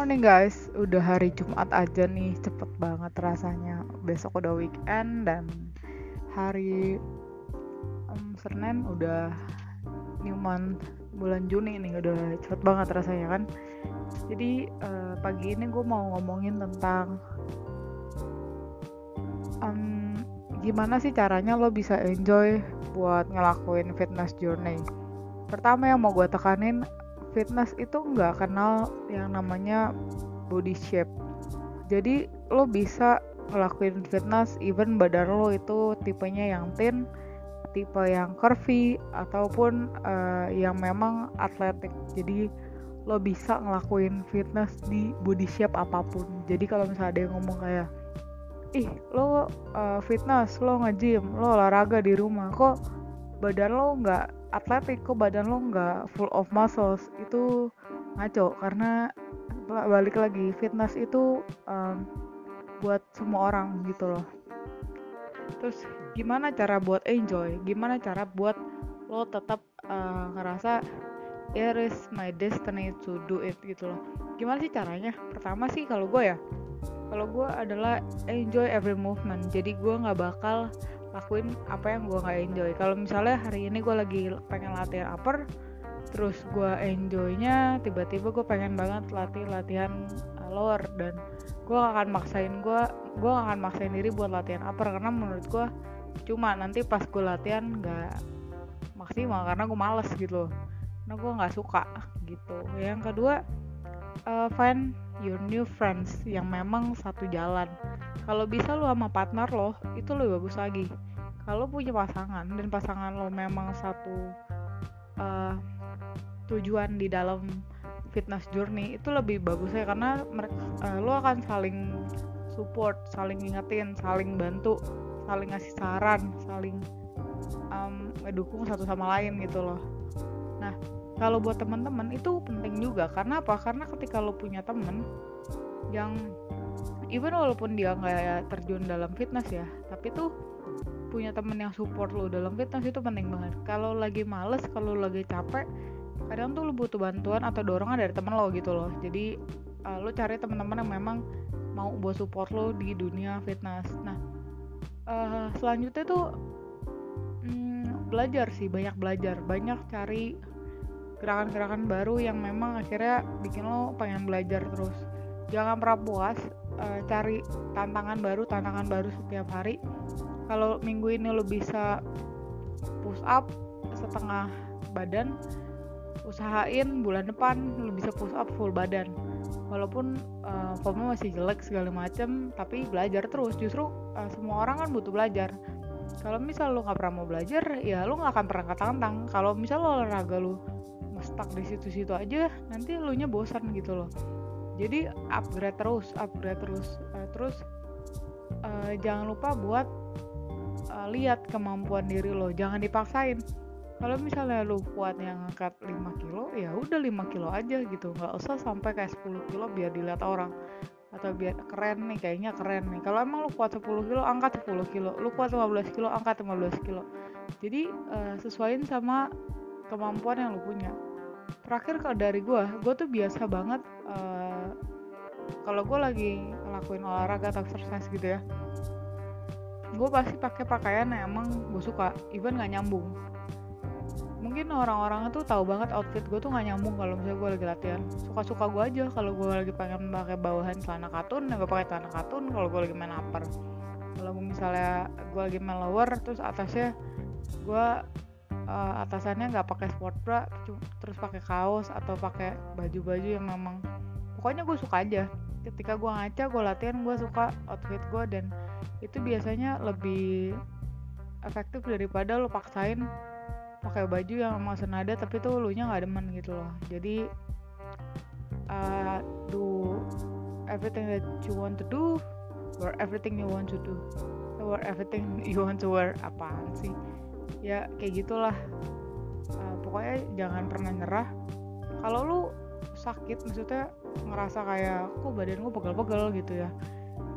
morning guys, udah hari Jumat aja nih, cepet banget rasanya. Besok udah weekend dan hari um, Senin udah new month bulan Juni nih, udah cepet banget rasanya kan. Jadi uh, pagi ini gue mau ngomongin tentang um, gimana sih caranya lo bisa enjoy buat ngelakuin fitness journey. Pertama yang mau gue tekanin fitness itu nggak kenal yang namanya body shape. Jadi lo bisa ngelakuin fitness even badan lo itu tipenya yang thin tipe yang curvy ataupun uh, yang memang atletik. Jadi lo bisa ngelakuin fitness di body shape apa pun. Jadi kalau misalnya ada yang ngomong kayak ih lo uh, fitness lo nge-gym lo olahraga di rumah kok badan lo nggak atletik kok badan lo nggak full of muscles itu ngaco. Karena balik lagi fitness itu um, buat semua orang gitu loh. Terus gimana cara buat enjoy? Gimana cara buat lo tetap uh, ngerasa it is my destiny to do it gitu loh. Gimana sih caranya? Pertama sih kalau gue ya kalau gue adalah enjoy every movement. Jadi gue nggak bakal lakuin apa yang gue nggak enjoy. Kalau misalnya hari ini gue lagi pengen latihan upper terus gue enjoynya tiba-tiba gue pengen banget latih latihan uh, lower dan gue akan maksain gue gue akan maksain diri buat latihan upper karena menurut gue cuma nanti pas gue latihan nggak maksimal karena gue males gitu karena gue nggak suka gitu. Yang kedua uh, find your new friends yang memang satu jalan. Kalau bisa lo sama partner lo itu lebih bagus lagi. Kalau punya pasangan dan pasangan lo memang satu uh, tujuan di dalam fitness journey itu lebih bagus ya karena uh, lo akan saling support saling ngingetin saling bantu saling ngasih saran saling um, ngedukung satu sama lain gitu loh. Nah kalau buat teman-teman itu penting juga. Karena apa? Karena ketika lo punya temen yang even walaupun dia nggak terjun dalam fitness ya tapi tuh punya temen yang support lo dalam fitness itu penting banget. Kalau lagi males kalau lagi capek kadang tuh lo butuh bantuan atau dorongan dari temen lo gitu loh. Jadi uh, lo cari teman-teman yang memang mau buat support lo di dunia fitness. Nah uh, selanjutnya tuh hmm, belajar sih banyak belajar. Banyak cari gerakan-gerakan baru yang memang akhirnya bikin lo pengen belajar terus. Jangan pernah puas uh, cari tantangan baru tantangan baru setiap hari. Kalau minggu ini lo bisa push up setengah badan usahain bulan depan lo bisa push up full badan. Walaupun uh, formnya masih jelek segala macem tapi belajar terus. Justru uh, semua orang kan butuh belajar. Kalau misal lo nggak pernah mau belajar ya lo nggak akan pernah ketantang. Kalau misal lo olahraga lo stuck di situ-situ aja nanti lo nya bosan gitu loh. Jadi upgrade terus upgrade terus. Uh, terus uh, jangan lupa buat uh, lihat kemampuan diri lo. Jangan dipaksain. Kalau misalnya lo kuat yang angkat 5 kilo ya udah 5 kilo aja gitu. Nggak usah sampai kayak 10 kilo biar dilihat orang. Atau biar keren nih kayaknya keren nih. Kalau emang lu kuat 10 kilo angkat 10 kilo. Lu kuat 15 kilo angkat 15 kilo. Jadi uh, sesuaiin sama kemampuan yang lu punya terakhir kalau dari gue gue tuh biasa banget uh, kalau gue lagi ngelakuin olahraga atau exercise gitu ya gue pasti pakai pakaian yang emang gue suka even nggak nyambung. Mungkin orang-orang tuh tahu banget outfit gue tuh nggak nyambung kalau misalnya gue lagi latihan. Suka-suka gue aja kalau gue lagi pengen pakai bawahan celana katun ya gue pakai celana katun kalau gue lagi main upper kalau misalnya gue lagi main lower terus atasnya gue uh, atasannya nggak pakai sport bra terus pakai kaos atau pakai baju-baju yang memang pokoknya gue suka aja. Ketika gue ngaca gue latihan gue suka outfit gue dan itu biasanya lebih efektif daripada lo paksain pakai baju yang emang senada tapi tuh lu nya nggak demen gitu loh. Jadi uh, do everything that you want to do wear everything you want to do. Wear everything you want to wear. Apaan sih ya kayak gitulah. Uh, pokoknya jangan pernah nyerah. Kalau lu sakit maksudnya ngerasa kayak kok badan gue pegel-pegel gitu ya.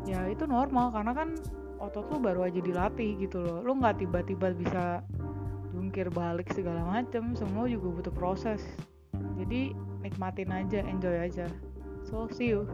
Ya itu normal karena kan otot lu baru aja dilatih gitu loh. Lu nggak tiba-tiba bisa jungkir balik segala macem semua juga butuh proses. Jadi nikmatin aja enjoy aja. So see you